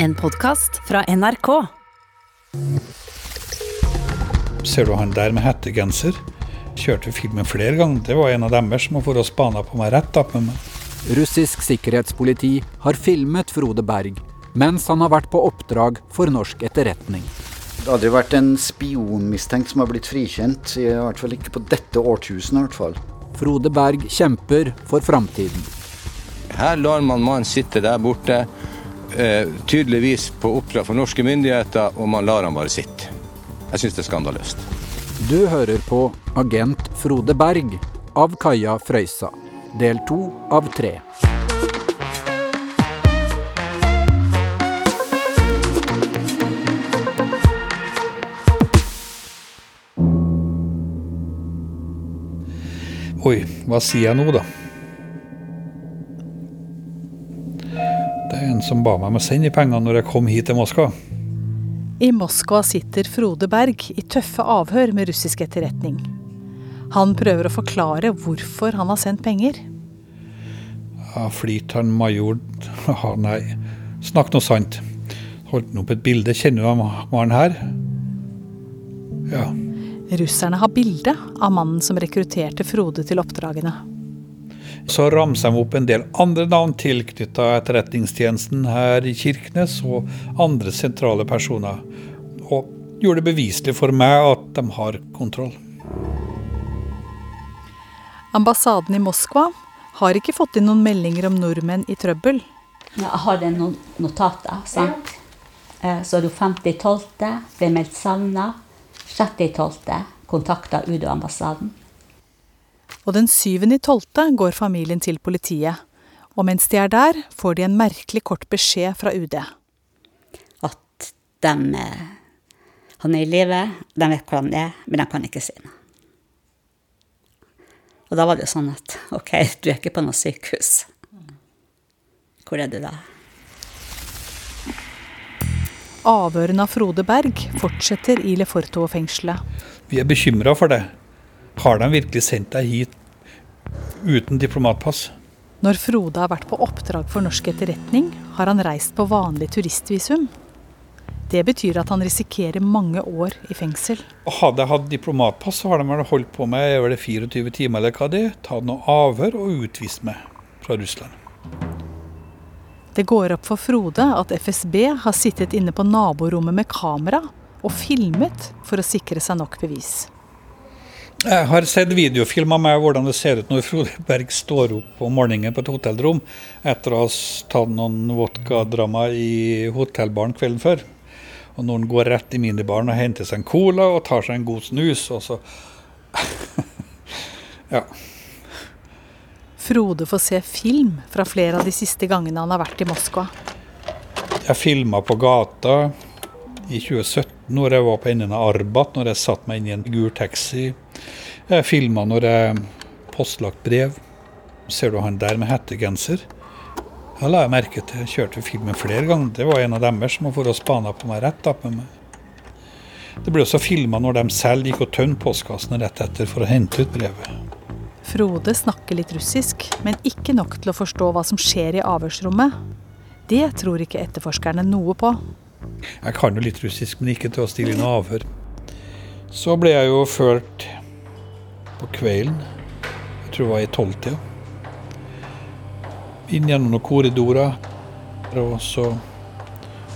En podkast fra NRK. Ser du han der med hettegenser? Kjørte filmen flere ganger. Det var en av deres som har vært og spana på meg rett opp med meg. Russisk sikkerhetspoliti har filmet Frode Berg mens han har vært på oppdrag for norsk etterretning. Det har aldri vært en spionmistenkt som har blitt frikjent, i hvert fall ikke på dette årtusenet. i hvert fall. Frode Berg kjemper for framtiden. Her lar man mannen sitte der borte, eh, tydeligvis på oppdrag for norske myndigheter, og man lar han bare sitte. Jeg syns det er skandaløst. Du hører på Agent Frode Berg av Kaja Frøysa. Del to av tre. Oi, hva sier jeg nå, da? En som ba meg om å sende penger når jeg kom hit til Moskva. I Moskva sitter Frode Berg i tøffe avhør med russisk etterretning. Han prøver å forklare hvorfor han har sendt penger. Ja, Flit han major ja, nei. Snakk nå sant. Holdt han opp et bilde. Kjenner du mannen her? Ja. Russerne har bilde av mannen som rekrutterte Frode til oppdragene. Så ramser de opp en del andre navn tilknytta etterretningstjenesten her i Kirkenes og andre sentrale personer. Og gjorde det beviselig for meg at de har kontroll. Ambassaden i Moskva har ikke fått inn noen meldinger om nordmenn i trøbbel. Jeg har det noen notater, sant? Ja. Så er det 50.12. ble meldt savna. 6.12. kontakta UD-ambassaden. Og den 7.12. går familien til politiet. Og mens de er der, får de en merkelig kort beskjed fra UD. At de eh, Han er i live, de vet hvor han er, men de kan ikke si noe. Og da var det jo sånn at OK, du er ikke på noe sykehus. Hvor er du da? Avhørene av Frode Berg fortsetter i Lefortovo-fengselet. Vi er bekymra for det. Har de virkelig sendt deg hit uten diplomatpass? Når Frode har vært på oppdrag for norsk etterretning, har han reist på vanlig turistvisum. Det betyr at han risikerer mange år i fengsel. Hadde jeg hatt diplomatpass, så har de vel holdt på med det 24 timer eller hva det er, tatt noe avhør og utvist meg fra Russland. Det går opp for Frode at FSB har sittet inne på naborommet med kamera og filmet for å sikre seg nok bevis. Jeg har sett videofilm av meg hvordan det ser ut når Frode Berg står opp om morgenen på et hotellrom etter å ha tatt noen vodkadrama i hotellbaren kvelden før. Og når han går rett i minibaren og henter seg en cola og tar seg en god snus, og så Ja. Frode får se film fra flere av de siste gangene han har vært i Moskva. Jeg filma på gata i 2017 når jeg var på enden av Arbat, når jeg satte meg inn i en gul taxi. Jeg filma når jeg postlagt brev. Ser du han der med hettegenser? Da la jeg merke til jeg kjørte filmen flere ganger. Det var en av deres som vært og spana på meg rett opp med meg. Det ble også filma når de selv gikk og tømte postkassene rett etter for å hente ut brevet. Frode snakker litt russisk, men ikke nok til å forstå hva som skjer i avhørsrommet. Det tror ikke etterforskerne noe på. Jeg kan jo litt russisk, men ikke til å stille inn avhør. Så ble jeg jo ført på kvelden, jeg tror det var i tolvtida, inn gjennom noen korridorer, og så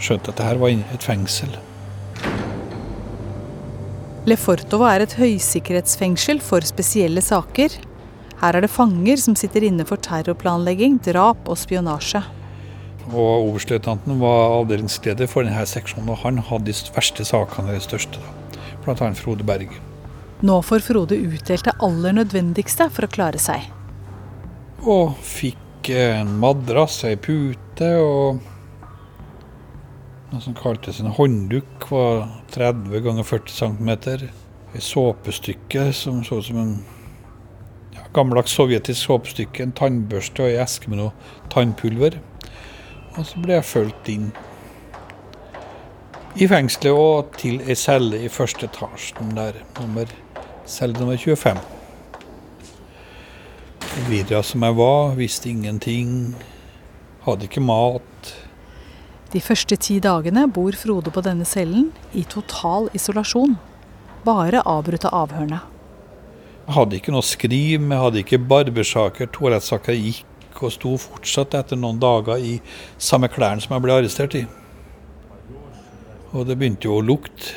skjønte jeg at det her var et fengsel. Lefortovo er et høysikkerhetsfengsel for spesielle saker. Her er det fanger som sitter inne for terrorplanlegging, drap og spionasje. Og Oberstløytnanten var avdelingsleder for denne seksjonen, og han hadde de verste sakene, de største. annet Frode Berg. Nå får Frode utdelt det aller nødvendigste for å klare seg. Og fikk en madrass, ei pute og noe som kaltes en håndduk, var 30 ganger 40 cm. Et såpestykke som så ut som en ja, gammeldags sovjetisk såpestykke, en tannbørste og ei eske med noe tannpulver. Og så ble jeg fulgt inn i fengselet og til ei celle i første etasjen, der nummer, celle nummer 25. Videre som jeg var, visste ingenting. Hadde ikke mat. De første ti dagene bor Frode på denne cellen i total isolasjon. Bare avbrutt av avhørene. Jeg hadde ikke noe skrim, jeg hadde ikke barbersaker, toalettsaker gikk og sto fortsatt etter noen dager i samme klærne som jeg ble arrestert i. Og det begynte jo å lukte.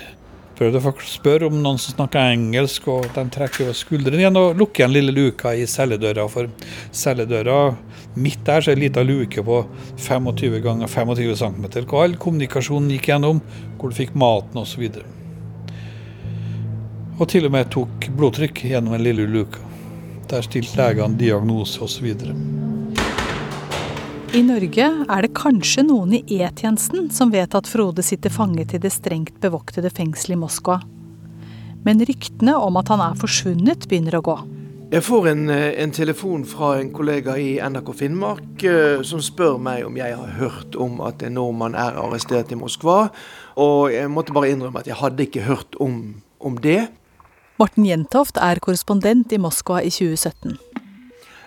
Prøvde å spørre om noen som snakka engelsk, og de trekker skuldrene igjen og lukker igjen lille luka i celledøra. For celledøra midt der så er ei lita luke på 25 ganger 25 cm, hvor all kommunikasjonen gikk gjennom, hvor du fikk maten osv. Og, og til og med tok blodtrykk gjennom den lille luka. Der stilte legene diagnose osv. I Norge er det kanskje noen i E-tjenesten som vet at Frode sitter fanget i det strengt bevoktede fengselet i Moskva. Men ryktene om at han er forsvunnet, begynner å gå. Jeg får en, en, telefon fra en kollega i NRK Finnmark uh, som spør meg om jeg har hørt om at en nordmann er arrestert i Moskva. Og jeg måtte bare innrømme at jeg hadde ikke hørt om, om det. Morten Jentoft er korrespondent i Moskva i 2017.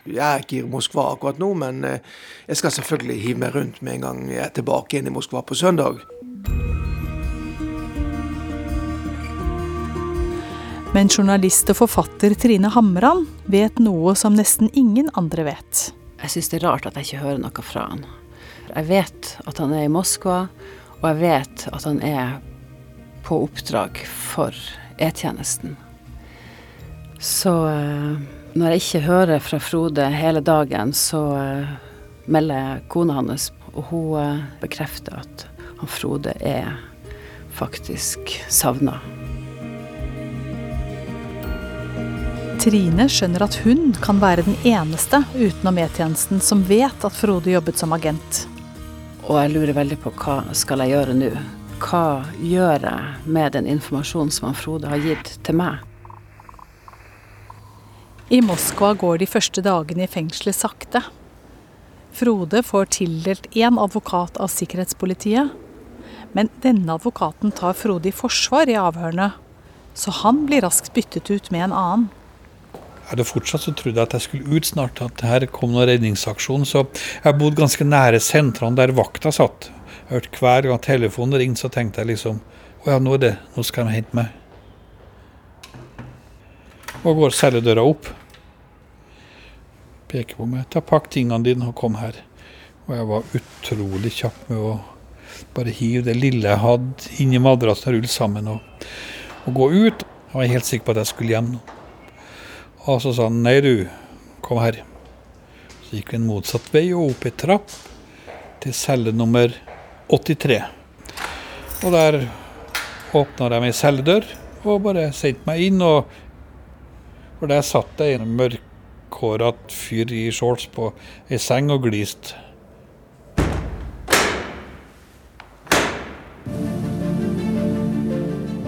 Jeg er ikke i Moskva akkurat nå, men eh, jeg skal selvfølgelig hive meg rundt med en gang jeg er tilbake igjen i Moskva på søndag. Men journalist og forfatter Trine Hamran vet noe som nesten ingen andre vet. Jeg syns det er rart at jeg ikke hører noe fra han. Jeg vet at han er i Moskva, og jeg vet at han er på oppdrag for E-tjenesten. Så eh, når jeg ikke hører fra Frode hele dagen, så melder melder kona hans, og hun uh, bekrefter at han Frode er faktisk savna. Trine skjønner at hun kan være den eneste utenom E-tjenesten som vet at Frode jobbet som agent. Og jeg lurer veldig på hva skal jeg gjøre nå? Hva gjør jeg med den informasjonen som han Frode har gitt til meg? I Moskva går de første dagene i fengselet sakte. Frode får tildelt én advokat av sikkerhetspolitiet. Men denne advokaten tar Frode i forsvar i avhørene, så han blir raskt byttet ut med en annen. Jeg hadde fortsatt så trodde jeg at jeg skulle ut snart, at her kom noen redningsaksjon. Så jeg bodde ganske nære sentrene der vakta satt. Jeg hørte Hver gang telefonen ringte, så tenkte jeg liksom Å ja, nå er det. Nå skal de hente meg og går celledøra opp. Peker på meg. 'Ta pakk tingene dine og kom her'. Og jeg var utrolig kjapp med å bare hive det lille jeg hadde, inni madrassen og rulle sammen og, og, gå ut. Jeg var helt sikker på at jeg skulle hjem. Og så sa han 'nei, du, kom her'. Så gikk vi en motsatt vei og opp ei trapp til celle nummer 83. Og der åpna de ei celledør og bare sendte meg inn. og for der satt jeg i en mørkhåra fyr i shorts på ei seng og gliste.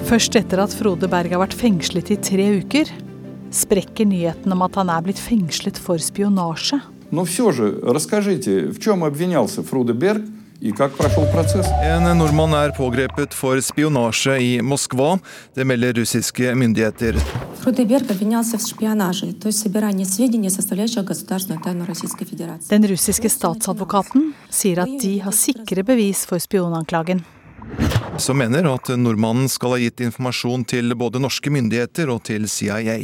Først etter at Frode Berg har vært fengslet i tre uker, sprekker nyheten om at han er blitt fengslet for spionasje. Но все же, расскажите, в чем обвинялся Фруде Берг en nordmann er pågrepet for spionasje i Moskva. Det melder russiske myndigheter. Den russiske statsadvokaten sier at de har sikre bevis for spionanklagen. Som mener at nordmannen skal ha gitt informasjon til både norske myndigheter og til CIA.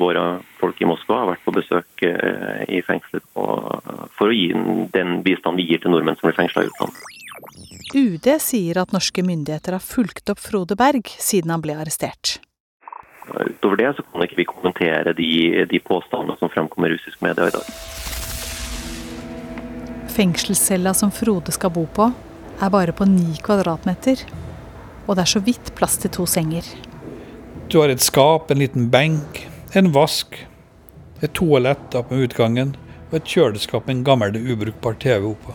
Våre folk i Moskva har vært på besøk eh, i fengselet for å gi den bistand vi gir til nordmenn som blir fengsla i utlandet. UD sier at norske myndigheter har fulgt opp Frode Berg siden han ble arrestert. Utover det så kan ikke vi kommentere de, de påstandene som fremkommer i russisk media i dag. Fengselscella som Frode skal bo på, er bare på ni kvadratmeter. Og det er så vidt plass til to senger. Du har et skap, en liten benk, en vask, et toalett opp med utgangen og et kjøleskap med en gammel, ubrukbar TV oppå.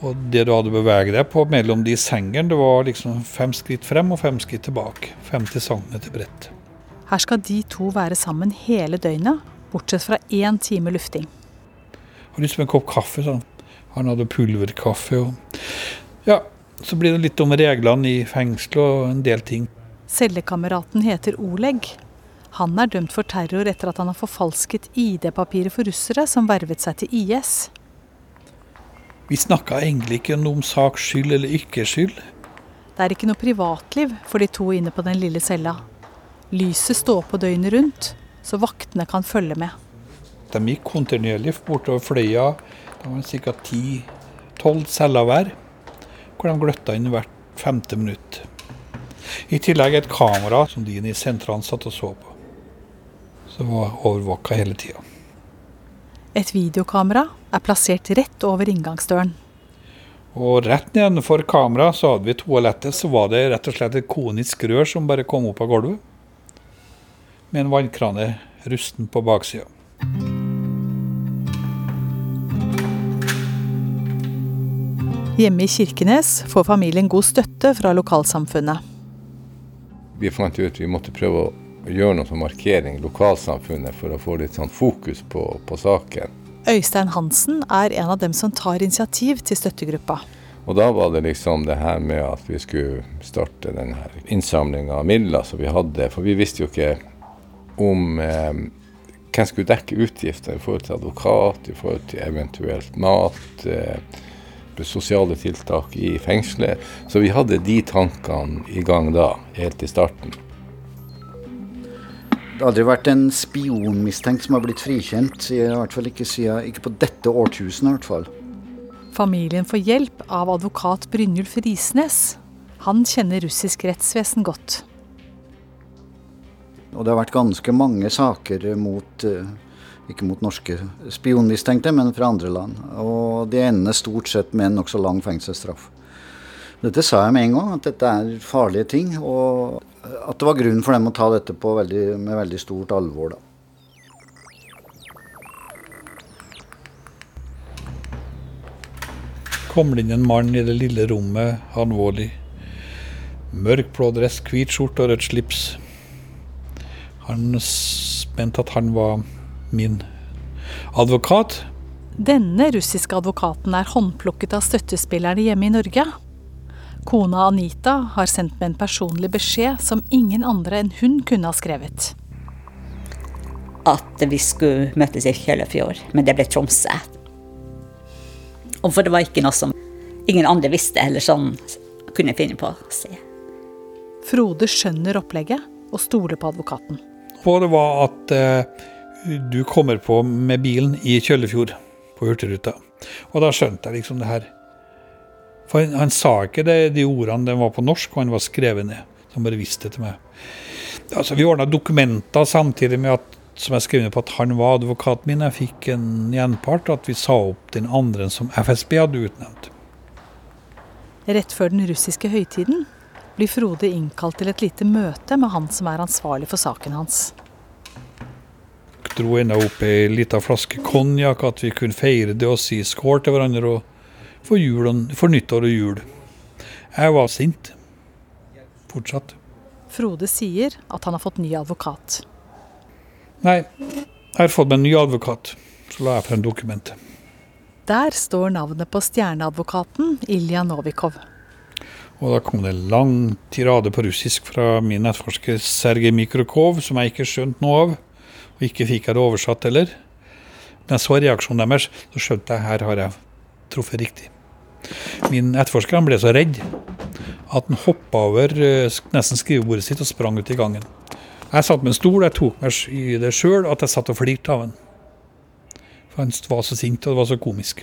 Og det du hadde beveget deg på mellom de sengene, det var liksom fem skritt frem og fem skritt tilbake. 50 cm bredt. Her skal de to være sammen hele døgnet, bortsett fra én time lufting. Jeg har lyst på en kopp kaffe, sånn. Han hadde pulverkaffe og Ja, så blir det litt om reglene i fengselet og en del ting. Cellekameraten heter Oleg. Han er dømt for terror etter at han har forfalsket ID-papiret for russere som vervet seg til IS. Vi snakka egentlig ikke om saks skyld eller ikke skyld. Det er ikke noe privatliv for de to inne på den lille cella. Lyset står på døgnet rundt, så vaktene kan følge med. De gikk kontinuerlig bortover fløya. Det var ca. 10-12 celler hver, hvor de gløtta inn hvert femte minutt. I tillegg et kamera som de i sentralen satt og så på. Så det var overvåka hele tida. Et videokamera er plassert rett over inngangsdøren. Og rett nedenfor kameraet så hadde vi toalettet, så var det rett og slett et konisk rør som bare kom opp av gulvet. Med en vannkrane rusten på baksida. Hjemme i Kirkenes får familien god støtte fra lokalsamfunnet. Vi fant ut vi måtte prøve å gjøre noe som markering i lokalsamfunnet for å få litt sånn fokus på, på saken. Øystein Hansen er en av dem som tar initiativ til støttegruppa. Og da var det liksom det her med at vi skulle starte den her innsamlinga av midler som vi hadde. For vi visste jo ikke om eh, hvem skulle dekke utgifter i forhold til advokat, i forhold til eventuelt mat. Eh, sosiale tiltak i fengselet. Så vi hadde de tankene i gang da, helt i starten. Det har aldri vært en spionmistenkt som har blitt frikjent. I hvert fall ikke, siden, ikke på dette årtusenet. i hvert fall. Familien får hjelp av advokat Brynjulf Risnes. Han kjenner russisk rettsvesen godt. Og det har vært ganske mange saker mot uh, ikke mot norske spionmistenkte, men fra andre land. Og de ender stort sett med en nokså lang fengselsstraff. Dette sa jeg med en gang, at dette er farlige ting. Og at det var grunn for dem å ta dette veldig, med veldig stort alvor. da. Kommer det inn en mann i det lille rommet, alvorlig. Mørkblå dress, hvit skjorte og rødt slips. Han mente at han var min advokat. Denne russiske advokaten er håndplukket av støttespillerne hjemme i Norge. Kona Anita har sendt meg en personlig beskjed som ingen andre enn hun kunne ha skrevet. At vi skulle møtes i Kjøllefjord, men det ble Tromsø. Og for det var ikke noe som ingen andre visste eller sånn kunne finne på å si. Frode skjønner opplegget og stoler på advokaten. Og det var at eh, du kommer på med bilen i Kjøllefjord på Hurtigruta. Og da skjønte jeg liksom det her. For han, han sa ikke det, de ordene de var på norsk, og han var skrevet ned. Han bare visste det til meg. Altså, vi ordna dokumenter samtidig med at som jeg skrev ned på at han var advokaten min. Jeg fikk en gjenpart, at vi sa opp den andre som FSB hadde utnevnt. Rett før den russiske høytiden blir Frode innkalt til et lite møte med han som er ansvarlig for saken hans dro enda opp ei lita flaske konjakk, at vi kunne feire det og si skål til hverandre og for, og, for nyttår og jul. Jeg var sint. Fortsatt. Frode sier at han har fått ny advokat. Nei, jeg har fått meg en ny advokat. Så la jeg frem dokumentet. Der står navnet på stjerneadvokaten Ilja Novikov. Og da kom det en lang tirade på russisk fra min nettforsker Sergej Mikrokov, som jeg ikke skjønte noe av og ikke fikk jeg det oversatt heller. Da jeg så reaksjonen deres, så skjønte jeg her har jeg truffet riktig. Min etterforsker ble så redd at han hoppa over eh, nesten skrivebordet sitt og sprang ut i gangen. Jeg satt med en stol, jeg tok meg i det sjøl at jeg satt og flirte av han. For han var så sint, og det var så komisk.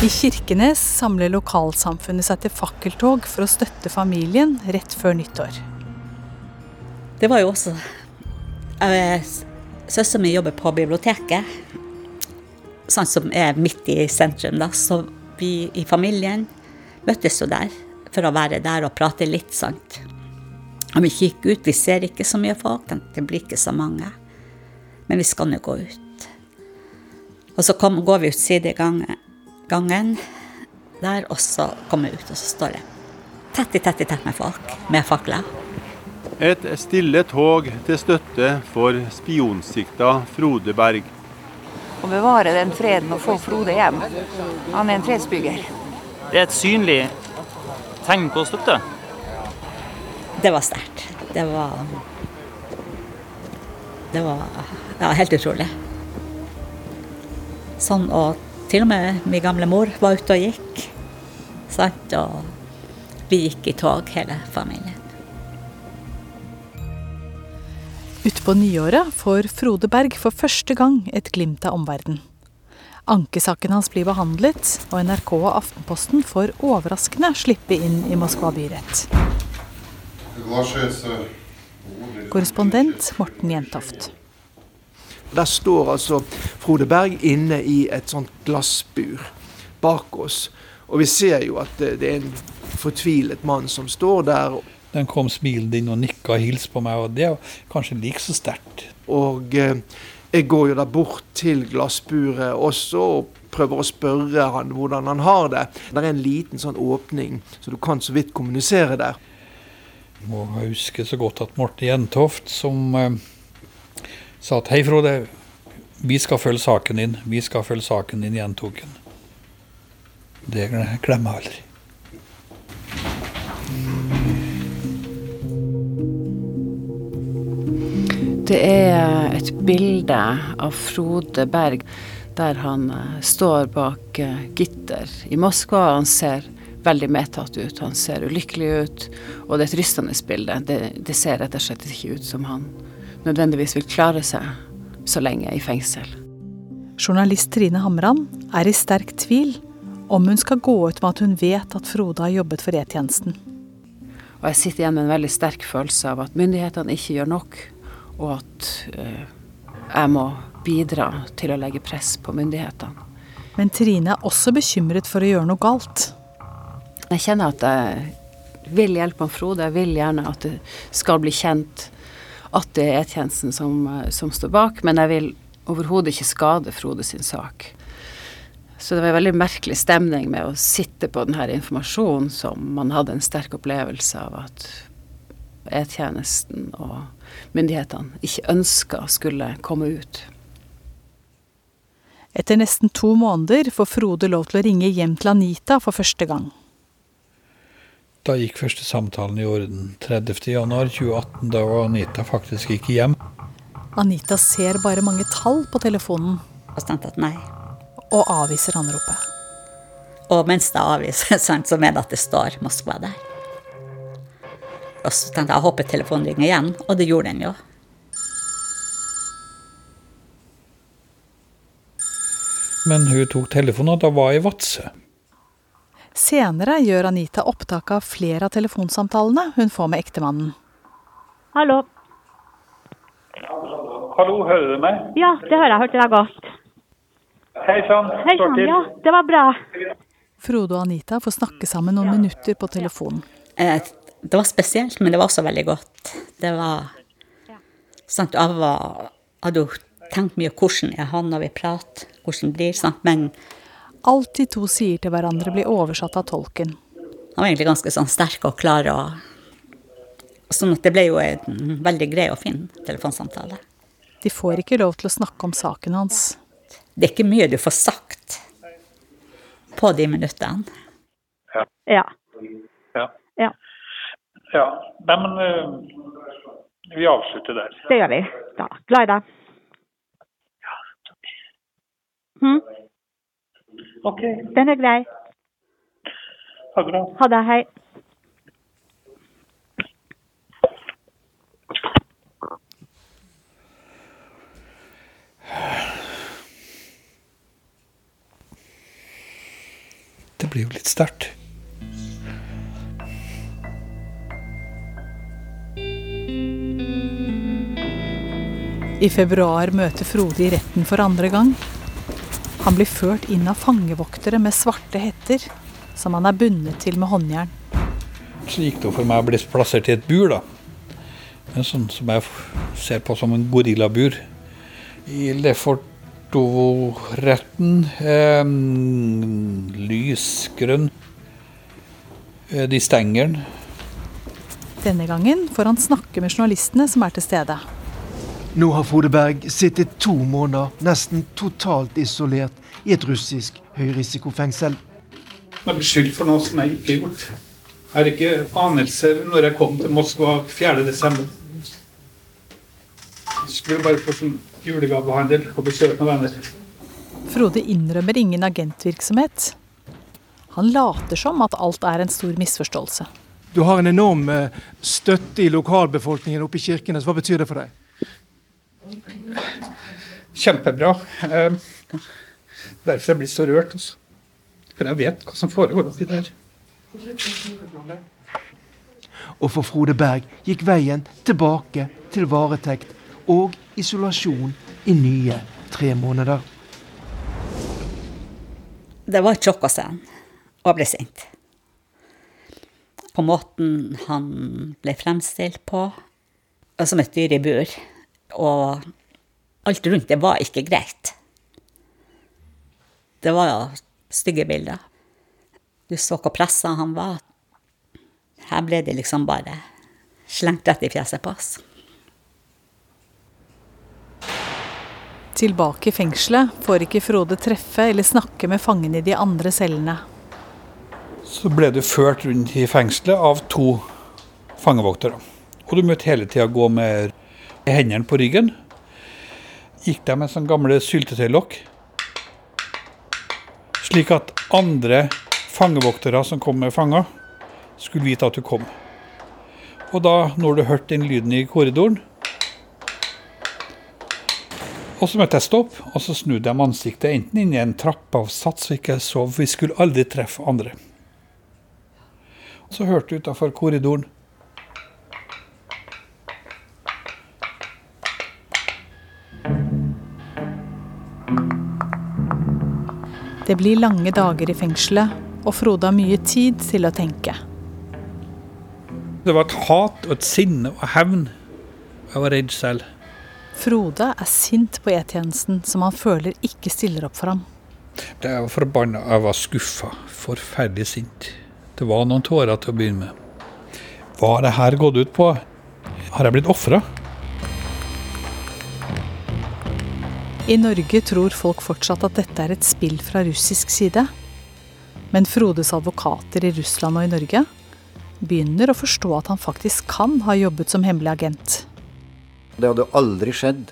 I Kirkenes samler lokalsamfunnet seg til fakkeltog for å støtte familien rett før nyttår. Det var jo også Søsteren min jobber på biblioteket, sånn som er midt i sentrum. da, Så vi i familien møttes jo der for å være der og prate litt, sant. Og vi kikker ut, vi ser ikke så mye folk, det blir ikke så mange. Men vi skal nå gå ut. Og så kom, går vi ut sidegangen gangen der, og så kommer vi ut, og så står det tett i tett i tett med folk med fakler. Et stille tog til støtte for spionsikta Frode Berg. Å bevare den freden og få Frode hjem. Han er en fredsbygger. Det er et synlig tegn på støtte? Det var sterkt. Det var Det var Ja, helt utrolig. Sånn, og til og med min gamle mor var ute og gikk. Sant? Og vi gikk i tog, hele familien. Utpå nyåret får Frode Berg for første gang et glimt av omverdenen. Ankesaken hans blir behandlet, og NRK og Aftenposten får overraskende slippe inn i Moskva byrett. Korrespondent Morten Jentoft. Der står altså Frode Berg inne i et sånt glassbur bak oss. Og vi ser jo at det er en fortvilet mann som står der. Den kom smilende inn og nikka og hilste på meg, og det er kanskje like så sterkt. Og eh, jeg går jo da bort til glassburet også og prøver å spørre han hvordan han har det. Det er en liten sånn åpning, så du kan så vidt kommunisere der. må jeg huske så godt at Morten Jentoft, som eh, sa at hei, Frode, vi skal følge saken din. Vi skal følge saken din, gjentok han. Det glemmer jeg aldri. Det er et bilde av Frode Berg der han eh, står bak eh, gitter i Moskva. Han ser veldig medtatt ut, han ser ulykkelig ut, og det er et rystende bilde. Det, det ser rett og slett ikke ut som han nødvendigvis vil klare seg så lenge i fengsel. Journalist Trine Hamran er i sterk tvil om hun skal gå ut med at hun vet at Frode har jobbet for E-tjenesten. Og jeg sitter igjen med en veldig sterk følelse av at myndighetene ikke gjør nok, og at uh, jeg må bidra til å legge press på myndighetene. Men Trine er også bekymret for å gjøre noe galt. Jeg kjenner at jeg vil hjelpe han Frode. Jeg vil gjerne at det skal bli kjent at det er E-tjenesten som, eh, som, står bak, men jeg vil overhodet ikke skade Frode sin sak. Så det var en veldig merkelig stemning med å sitte på denne informasjonen som man hadde en sterk opplevelse av at E-tjenesten og myndighetene ikke ønska skulle komme ut. Etter nesten to måneder får Frode lov til å ringe hjem til Anita for første gang. Da gikk første samtalen i orden. 30.1.2018. Da var Anita faktisk ikke hjem. Anita ser bare mange tall på telefonen. Og stemte at nei. Og avviser anropet. Og mens det avviser, så mener jeg at det står Moskva der. Og så tenkte jeg jeg håper telefonen ringer igjen, og det gjorde den jo. Men hun tok telefonen, og da var i Vadsø. Senere gjør Anita opptak av flere av telefonsamtalene hun får med ektemannen. Hallo. Hallo, hører du meg? Ja, det hører jeg. Hørte deg godt. Hei sann. Hei sann, ja. Det var bra. Frode og Anita får snakke sammen noen minutter på telefonen. Eh, det var spesielt, men det var også veldig godt. Det var sant, Jeg var, hadde jo tenkt mye hvordan jeg har når vi prater, hvordan det blir. Sant, men Alt de to sier til hverandre, blir oversatt av tolken. Han var egentlig ganske sånn sterk og klar. og Sånn at det ble jo en veldig grei og fin telefonsamtale. De får ikke lov til å snakke om saken hans. Det er ikke mye du får sagt på de minuttene. Ja. Ja. Ja. Ja. ja. Nei, men uh, vi avslutter der. Det gjør vi. Da. Glad i deg. Hm? Ok. Den er grei. Ha det bra. Ha det. Hei. Det blir jo litt sterkt. I februar møter Frode i retten for andre gang. Han blir ført inn av fangevoktere med svarte hetter, som han er bundet til med håndjern. Så gikk det for meg å bli plassert i et bur, da. En sånn som jeg ser på som en gorillabur. I Lefortovo-retten. Eh, lysgrønn. De stenger den. Denne gangen får han snakke med journalistene som er til stede. Nå har Frode Berg sittet to måneder nesten totalt isolert i et russisk høyrisikofengsel. Jeg er beskyldt for noe som jeg ikke har gjort. Jeg har ikke anelse når jeg kom til Moskva 4.12. skulle bare få sånn julegavehandel og besøk av venner. Frode innrømmer ingen agentvirksomhet. Han later som at alt er en stor misforståelse. Du har en enorm eh, støtte i lokalbefolkningen oppe i Kirkenes. Hva betyr det for deg? Kjempebra. Eh, derfor jeg blir så rørt. Også. For jeg vet hva som foregår oppi der. Og for Frode Berg gikk veien tilbake til varetekt og isolasjon i nye tre måneder. Det var et sjokk å se han, og jeg ble sint. På måten han ble fremstilt på, som et dyr i bur. Og alt rundt det var ikke greit. Det var stygge bilder. Du så hvor pressa han var. Her ble det liksom bare slengt rett i fjeset på oss. Tilbake i fengselet får ikke Frode treffe eller snakke med fangene i de andre cellene. Så ble du ført rundt i fengselet av to fangevoktere. Og du møtte hele tida gå med hendene på ryggen. Gikk der med sånne gamle syltetøylokk. Slik at andre fangevoktere som kom med fanger, skulle vite at du kom. Og da, når du hørte den lyden i korridoren, og så møtte jeg stopp, og så snudde jeg ansiktet enten inn i en trappeavsats så ikke jeg sov, vi skulle aldri treffe andre. Og Så hørte du utafor korridoren Det blir lange dager i fengselet, og Frode har mye tid til å tenke. Det var et hat og et sinne og hevn. Jeg var redd selv. Frode er sint på E-tjenesten, som han føler ikke stiller opp for ham. Jeg var forbanna, jeg var skuffa. Forferdelig sint. Det var noen tårer til å begynne med. Hva har det her gått ut på? Har jeg blitt ofra? I Norge tror folk fortsatt at dette er et spill fra russisk side. Men Frodes advokater i Russland og i Norge begynner å forstå at han faktisk kan ha jobbet som hemmelig agent. Det hadde jo aldri skjedd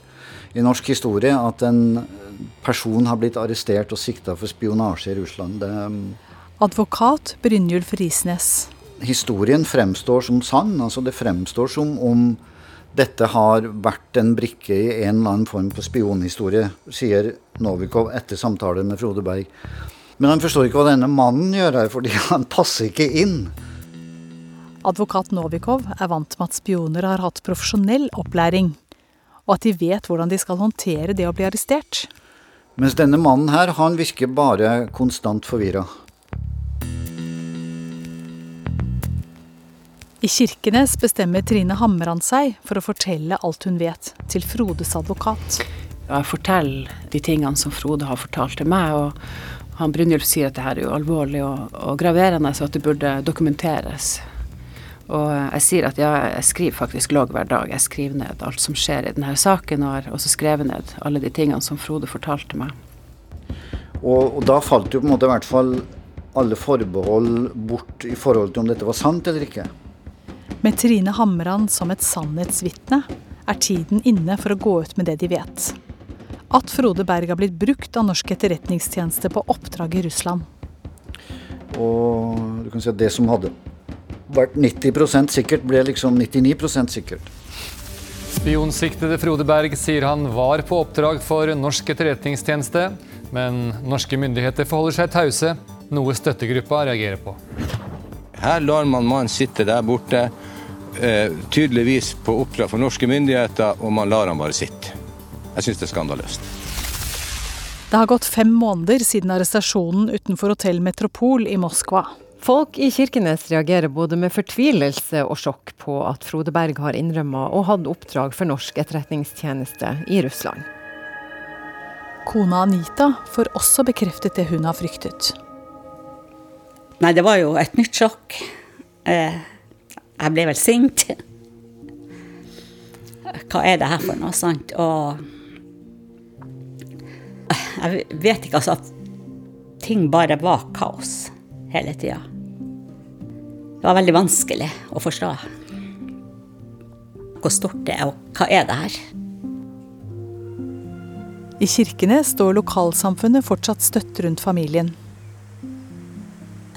i norsk historie at en person har blitt arrestert og sikta for spionasje i Russland. Det, Advokat Brynjulf Risnes. historien fremstår som sann. altså Det fremstår som om dette har vært en brikke i en eller annen form for spionhistorie, sier Novikov etter samtaler med Frode Berg. Men han forstår ikke hva denne mannen gjør her, fordi han passer ikke inn. Advokat Novikov er vant med at spioner har hatt profesjonell opplæring, og at de vet hvordan de skal håndtere det å bli arrestert. Mens denne mannen her, han virker bare konstant forvirra. I Kirkenes bestemmer Trine Hamran seg for å fortelle alt hun vet, til Frodes advokat. Jeg forteller de tingene som Frode har fortalt til meg, og han Brynjulf sier at det her er jo alvorlig og, og graverende, så at det burde dokumenteres. Og jeg sier at ja, jeg skriver faktisk logg hver dag. Jeg skriver ned alt som skjer i denne saken, og har også skrevet ned alle de tingene som Frode fortalte meg. Og, og da falt jo på en måte i hvert fall alle forbehold bort i forhold til om dette var sant eller ikke. Med Trine Hamran som et sannhetsvitne er tiden inne for å gå ut med det de vet. At Frode Berg har blitt brukt av norsk etterretningstjeneste på oppdrag i Russland. Og du kan si at det som hadde vært 90% sikkert, ble liksom 99% sikkert. Spionsiktede Frode Berg sier han var på oppdrag for norsk etterretningstjeneste, men norske myndigheter forholder seg tause, noe støttegruppa reagerer på. Her lar man mannen sitte der borte, eh, tydeligvis på oppdrag for norske myndigheter, og man lar han bare sitte. Jeg syns det er skandaløst. Det har gått fem måneder siden arrestasjonen utenfor hotell Metropol i Moskva. Folk i Kirkenes reagerer både med fortvilelse og sjokk på at Frode Berg har innrømma og hatt oppdrag for norsk etterretningstjeneste i Russland. Kona Anita får også bekreftet det hun har fryktet. Nei, det var jo et nytt sjokk. Eh, jeg ble vel sint. Hva er det her for noe, sant? Og jeg vet ikke, altså, at ting bare var kaos hele tida. Det var veldig vanskelig å forstå hvor stort det er, og hva er det her? I Kirkenes står lokalsamfunnet fortsatt støtt rundt familien.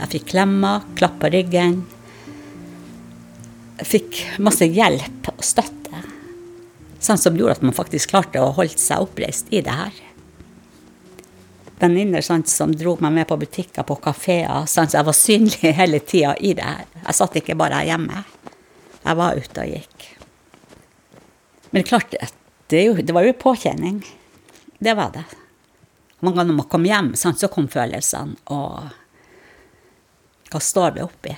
Jeg fikk klemmer, klapp på ryggen. Jeg fikk masse hjelp og støtte. Sånn som gjorde at man faktisk klarte å holde seg oppreist i det her. Venninner sånn, som dro meg med på butikker, på kafeer. Sånn, så jeg var synlig hele tida i det her. Jeg satt ikke bare hjemme. Jeg var ute og gikk. Men klart, det, jo, det var jo påkjenning. Det var det. Mange ganger når man kom hjem, sånn, så kom følelsene. Og hva står det oppi?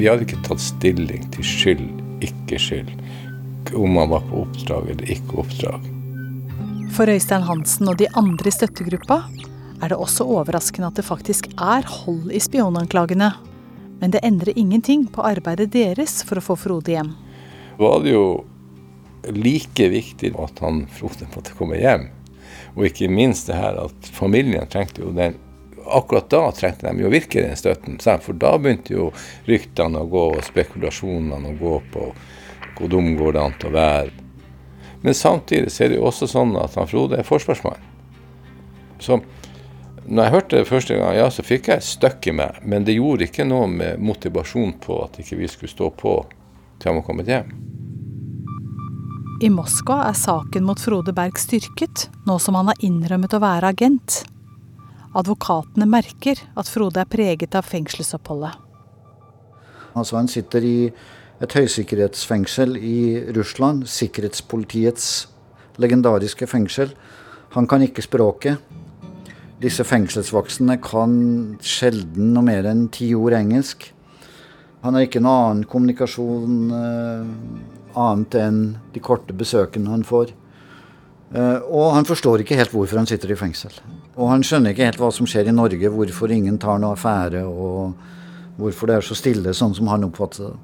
Vi hadde ikke tatt stilling til skyld, ikke skyld. Om man var på oppdrag eller ikke oppdrag. For Øystein Hansen og de andre i støttegruppa er det også overraskende at det faktisk er hold i spionanklagene. Men det endrer ingenting på arbeidet deres for å få Frode hjem. Det var det jo like viktig at han Frode måtte komme hjem. Og ikke minst det her at familien trengte jo den Akkurat da trengte de jo virkelig den støtten. For da begynte jo ryktene å gå, og spekulasjonene å gå på hvor dum går det an til å være. Men samtidig er det jo også sånn at han Frode er forsvarsmann. Så når jeg hørte det første gang, ja, så fikk jeg et støkk i meg. Men det gjorde ikke noe med motivasjon på at ikke vi skulle stå på til han var kommet hjem. I Moskva er saken mot Frode Berg styrket, nå som han har innrømmet å være agent. Advokatene merker at Frode er preget av fengselsoppholdet. Altså Han sitter i et høysikkerhetsfengsel i Russland, sikkerhetspolitiets legendariske fengsel. Han kan ikke språket. Disse fengselsvoksne kan sjelden noe mer enn ti ord engelsk. Han har ikke noe annen kommunikasjon eh, annet enn de korte besøkene han får. Eh, og han forstår ikke helt hvorfor han sitter i fengsel. Og han skjønner ikke helt hva som skjer i Norge, hvorfor ingen tar noe affære, og hvorfor det er så stille, sånn som han oppfatter det.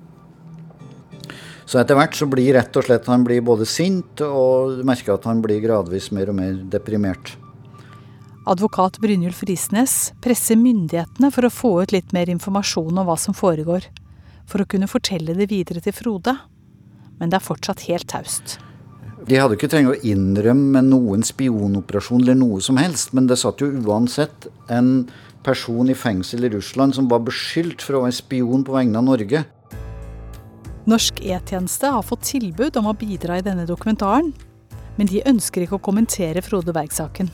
Så etter hvert så blir rett og slett han blir både sint, og merker at han blir gradvis mer og mer deprimert. Advokat Brynjulf Risnes presser myndighetene for å få ut litt mer informasjon om hva som foregår, for å kunne fortelle det videre til Frode. Men det er fortsatt helt taust. De hadde ikke trengt å innrømme noen spionoperasjon eller noe som helst, men det satt jo uansett en person i fengsel i Russland som var beskyldt for å være spion på vegne av Norge. Norsk E-tjeneste har fått tilbud om å bidra i denne dokumentaren, men de ønsker ikke å kommentere Frode Berg-saken.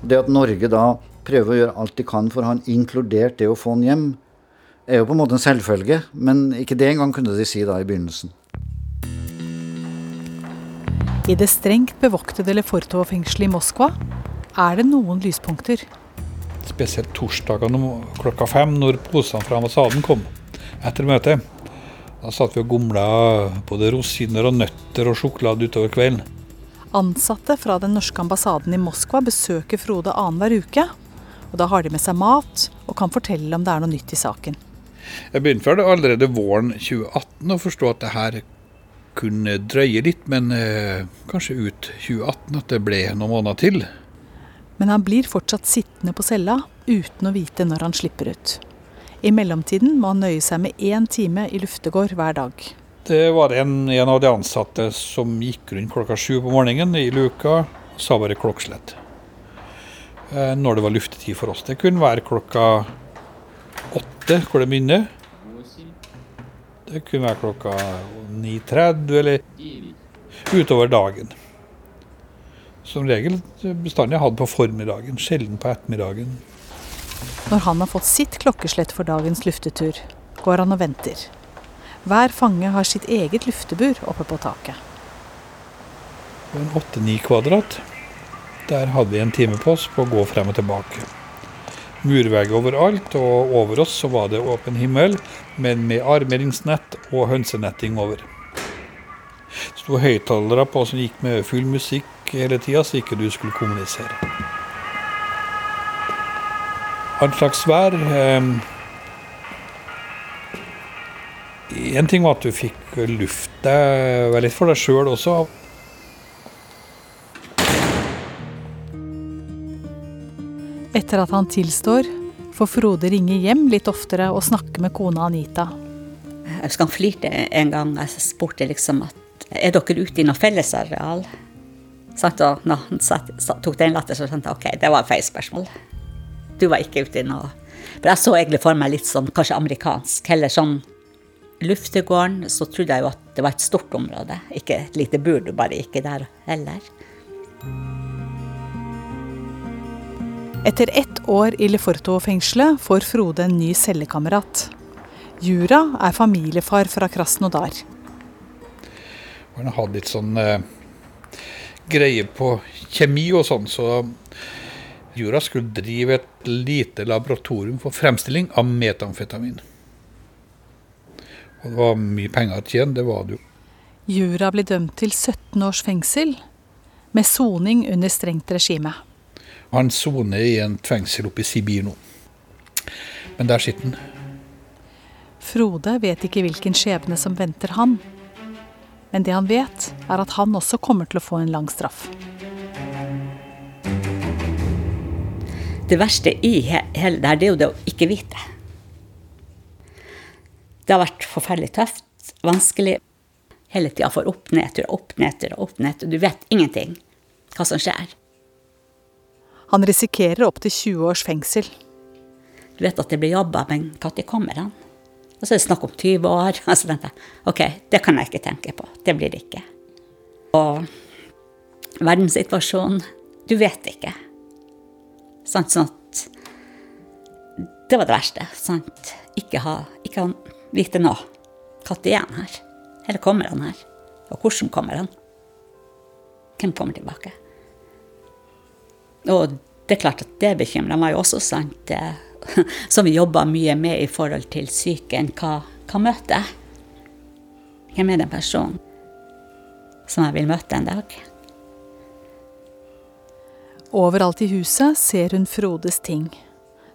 Det at Norge da prøver å gjøre alt de kan for han, inkludert det å få han hjem, er jo på en måte en selvfølge, men ikke det engang kunne de si da i begynnelsen. I det strengt bevoktede Lefortov-fengselet i Moskva er det noen lyspunkter. Spesielt torsdagene klokka fem, når posene fra ambassaden kom etter møtet. Da satt vi og gomla både rosiner og nøtter og sjokolade utover kvelden. Ansatte fra den norske ambassaden i Moskva besøker Frode annenhver uke. Og da har de med seg mat og kan fortelle om det er noe nytt i saken. Jeg begynte vel allerede våren 2018 å forstå at det her kunne drøye litt, men eh, kanskje ut 2018 at det ble noen måneder til. Men han blir fortsatt sittende på cella uten å vite når han slipper ut. I mellomtiden må han nøye seg med én time i luftegård hver dag. Det var en, en av de ansatte som gikk rundt klokka sju på morgenen i luka sa bare klokkslett. Eh, når det var luftetid for oss. Det kunne være klokka åtte, hvor det begynner. Det kunne være klokka 9.30 eller utover dagen. Som regel bestandig hatt på formiddagen, sjelden på ettermiddagen. Når han har fått sitt klokkeslett for dagens luftetur, går han og venter. Hver fange har sitt eget luftebur oppe på taket. En åtte-ni kvadrat. Der hadde vi en time på oss på å gå frem og tilbake murvegg overalt, og over oss så var det åpen himmel, men med armeringsnett og hønsenetting over. Det sto høyttalere på som gikk med full musikk hele tida, så ikke du skulle kommunisere. All slags vær. Eh, en ting var at du fikk luft deg litt for deg sjøl også. Etter at han tilstår, får Frode ringe hjem litt oftere og snakke med kona Anita. Jeg husker han flirte en gang. Jeg spurte liksom at er dere ute i noe fellesareal? Sant? Og når han satt, tok den latter, så skjønte jeg ok, det var et feil spørsmål. Du var ikke ute i noe For jeg så egentlig for meg litt sånn kanskje amerikansk. Heller sånn luftegården, så trodde jeg jo at det var et stort område. Ikke et lite bur, du bare gikk der heller. Etter ett år i Leforto-fengselet får Frode en ny cellekamerat. Jura er familiefar fra Krasnodar. Han hadde litt sånn eh, greie på kjemi og sånn, så Jura skulle drive et lite laboratorium for fremstilling av metamfetamin. Og det var mye penger å tjene, det var det jo. Jura blir dømt til 17 års fengsel, med soning under strengt regime. Han soner i en fengsel oppe i Sibir nå. Men der sitter han. Frode vet ikke hvilken skjebne som venter han. Men det han vet, er at han også kommer til å få en lang straff. Det verste i hele det her, det er jo det å ikke vite. Det har vært forferdelig tøft, vanskelig. Hele tida får opp, nedtur, opp, nedtur, opp, nedtur. Du vet ingenting hva som skjer. Han risikerer opptil 20 års fengsel. Du vet at det blir jobba, men når kommer han? Og så er det snakk om 20 år. Og så tenkte jeg OK, det kan jeg ikke tenke på. Det blir det ikke. Og verdenssituasjonen Du vet ikke. Sant, at Det var det verste. Sant? Ikke ha Ikke vite nå. Når er han her? Eller kommer han her? Og hvordan kommer han? Hvem kommer tilbake? Og det er klart at det bekymrer meg også, sant. Som vi jobber mye med i forhold til psyken. Hva, hva møter jeg? Hvem er den personen som jeg vil møte en dag? Overalt i huset ser hun Frodes ting.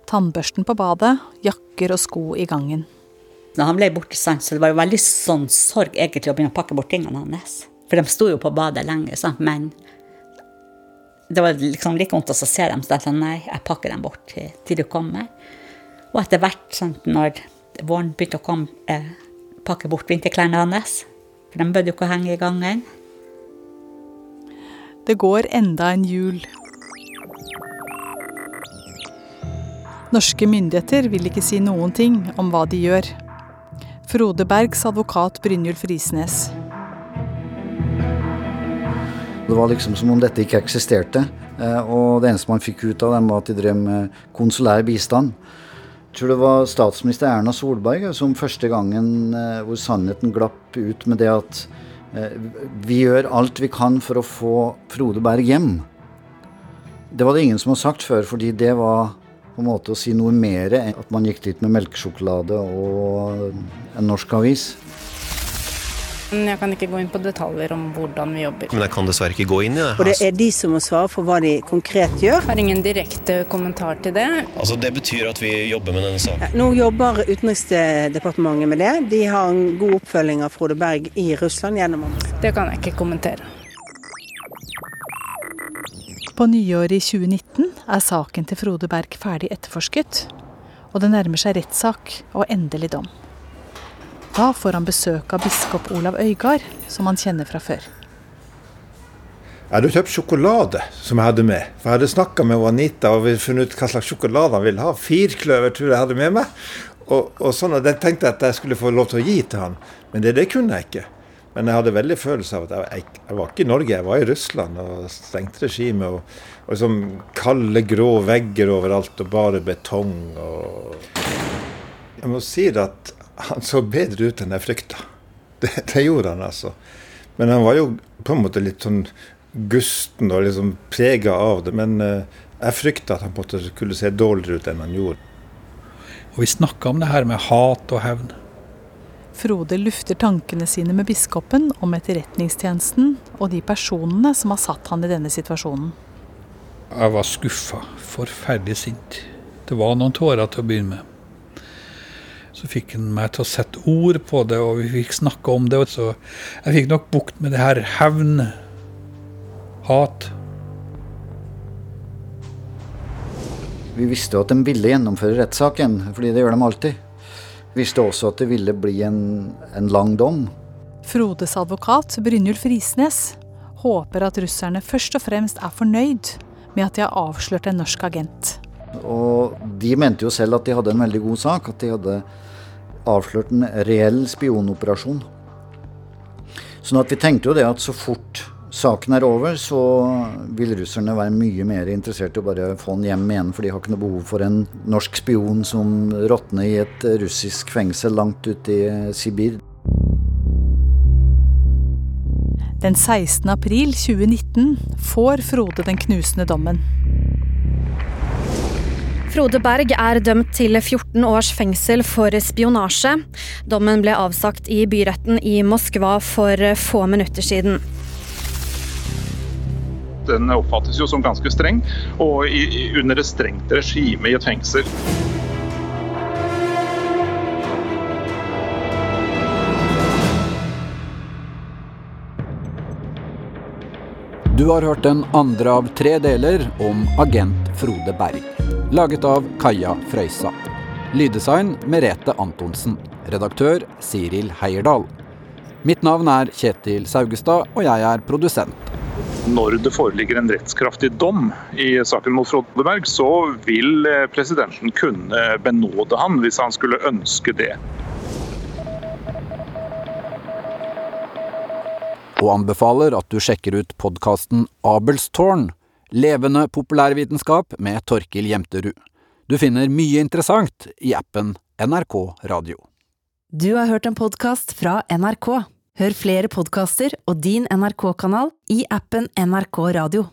Tannbørsten på badet, jakker og sko i gangen. Når han ble borte, så det var jo veldig sånn sorg egentlig å begynne å pakke bort tingene hans. For de sto jo på badet lenge, sant, men det var liksom like vondt å se dem, så jeg sa nei, jeg pakker dem bort til, til du kommer. Og etter hvert, sant, når våren begynte å komme, eh, pakke bort vinterklærne hans, for de bød jo ikke å henge i gangen. Det går enda en jul. Norske myndigheter vil ikke si noen ting om hva de gjør. Frode Bergs advokat Brynjulf Risnes. Det var liksom som om dette ikke eksisterte. eh, Og det eneste man fikk ut av dem, var at de drev med konsulær bistand. Jeg tror det var statsminister Erna Solberg som første gangen eh, hvor sannheten glapp ut med det at eh, vi gjør alt vi kan for å få Frode Berg hjem. Det var det ingen som har sagt før, fordi det var på en måte å si noe mer enn at man gikk dit med melkesjokolade og en norsk avis. Jeg kan ikke gå inn på detaljer om hvordan vi jobber. Men jeg kan dessverre ikke gå inn i det. Og det er de som må svare for hva de konkret gjør. Jeg har ingen direkte kommentar til det. Altså, Det betyr at vi jobber med denne saken. Nå jobber Utenriksdepartementet med det. De har en god oppfølging av Frode Berg i Russland gjennom ambassaden. Det kan jeg ikke kommentere. På nyåret i 2019 er saken til Frode Berg ferdig etterforsket, og det nærmer seg rettssak og endelig dom. Da får han besøk av biskop Olav Øygard, som han kjenner fra før. Jeg hadde kjøpt sjokolade som jeg hadde med. For Jeg hadde snakka med Anita og funnet ut hva slags sjokolade han ville ha. Firkløver tror jeg hadde med meg. Og, og sånn, og Den tenkte jeg at jeg skulle få lov til å gi til han. Men det, det kunne jeg ikke. Men jeg hadde veldig følelse av at jeg, jeg, jeg var ikke i Norge, jeg var i Russland og strengt regime. Og, og sånn kalde, grå vegger overalt og bare betong. og... Jeg må si at han så bedre ut enn jeg frykta. Det, det gjorde han, altså. Men han var jo på en måte litt sånn gusten og liksom prega av det. Men eh, jeg frykta at han måte skulle se dårligere ut enn han gjorde. Og vi snakka om det her med hat og hevn. Frode lufter tankene sine med biskopen om etterretningstjenesten og de personene som har satt han i denne situasjonen. Jeg var skuffa. Forferdelig sint. Det var noen tårer til å begynne med. Så fikk han meg til å sette ord på det, og vi fikk snakke om det. Så jeg fikk nok bukt med det her hevn, hat. Vi visste jo at de ville gjennomføre rettssaken, fordi det gjør de alltid. Vi visste også at det ville bli en, en lang dom. Frodes advokat Brynjulf Risnes håper at russerne først og fremst er fornøyd med at de har avslørt en norsk agent. Og de mente jo selv at de hadde en veldig god sak, at de hadde avslørt en reell spionoperasjon. Sånn at vi tenkte jo det at så fort saken er over, så vil russerne være mye mer interessert i å bare få den hjem igjen, for de har ikke noe behov for en norsk spion som råtner i et russisk fengsel langt ute i Sibir. Den 16. april 2019 får Frode den knusende dommen. Frode Berg er dømt til 14 års fengsel for spionasje. Dommen ble avsagt i byretten i Moskva for få minutter siden. Den oppfattes jo som ganske streng, og under et strengt regime i et fengsel. Du har hørt den andre av tre deler om agent Frode Berg. Laget av Kaja Frøysa. Lyddesign Merete Antonsen. Redaktør Siril Heierdal. Mitt navn er Kjetil Saugestad, og jeg er produsent. Når det foreligger en rettskraftig dom i saken mot Frodeberg, så vil eh, presidenten kunne benåde han hvis han skulle ønske det. Og anbefaler at du sjekker ut podkasten Abelstårn. Levende populærvitenskap med Torkil Jemterud. Du finner mye interessant i appen NRK Radio. Du har hørt en podkast fra NRK. Hør flere podkaster og din NRK-kanal i appen NRK Radio.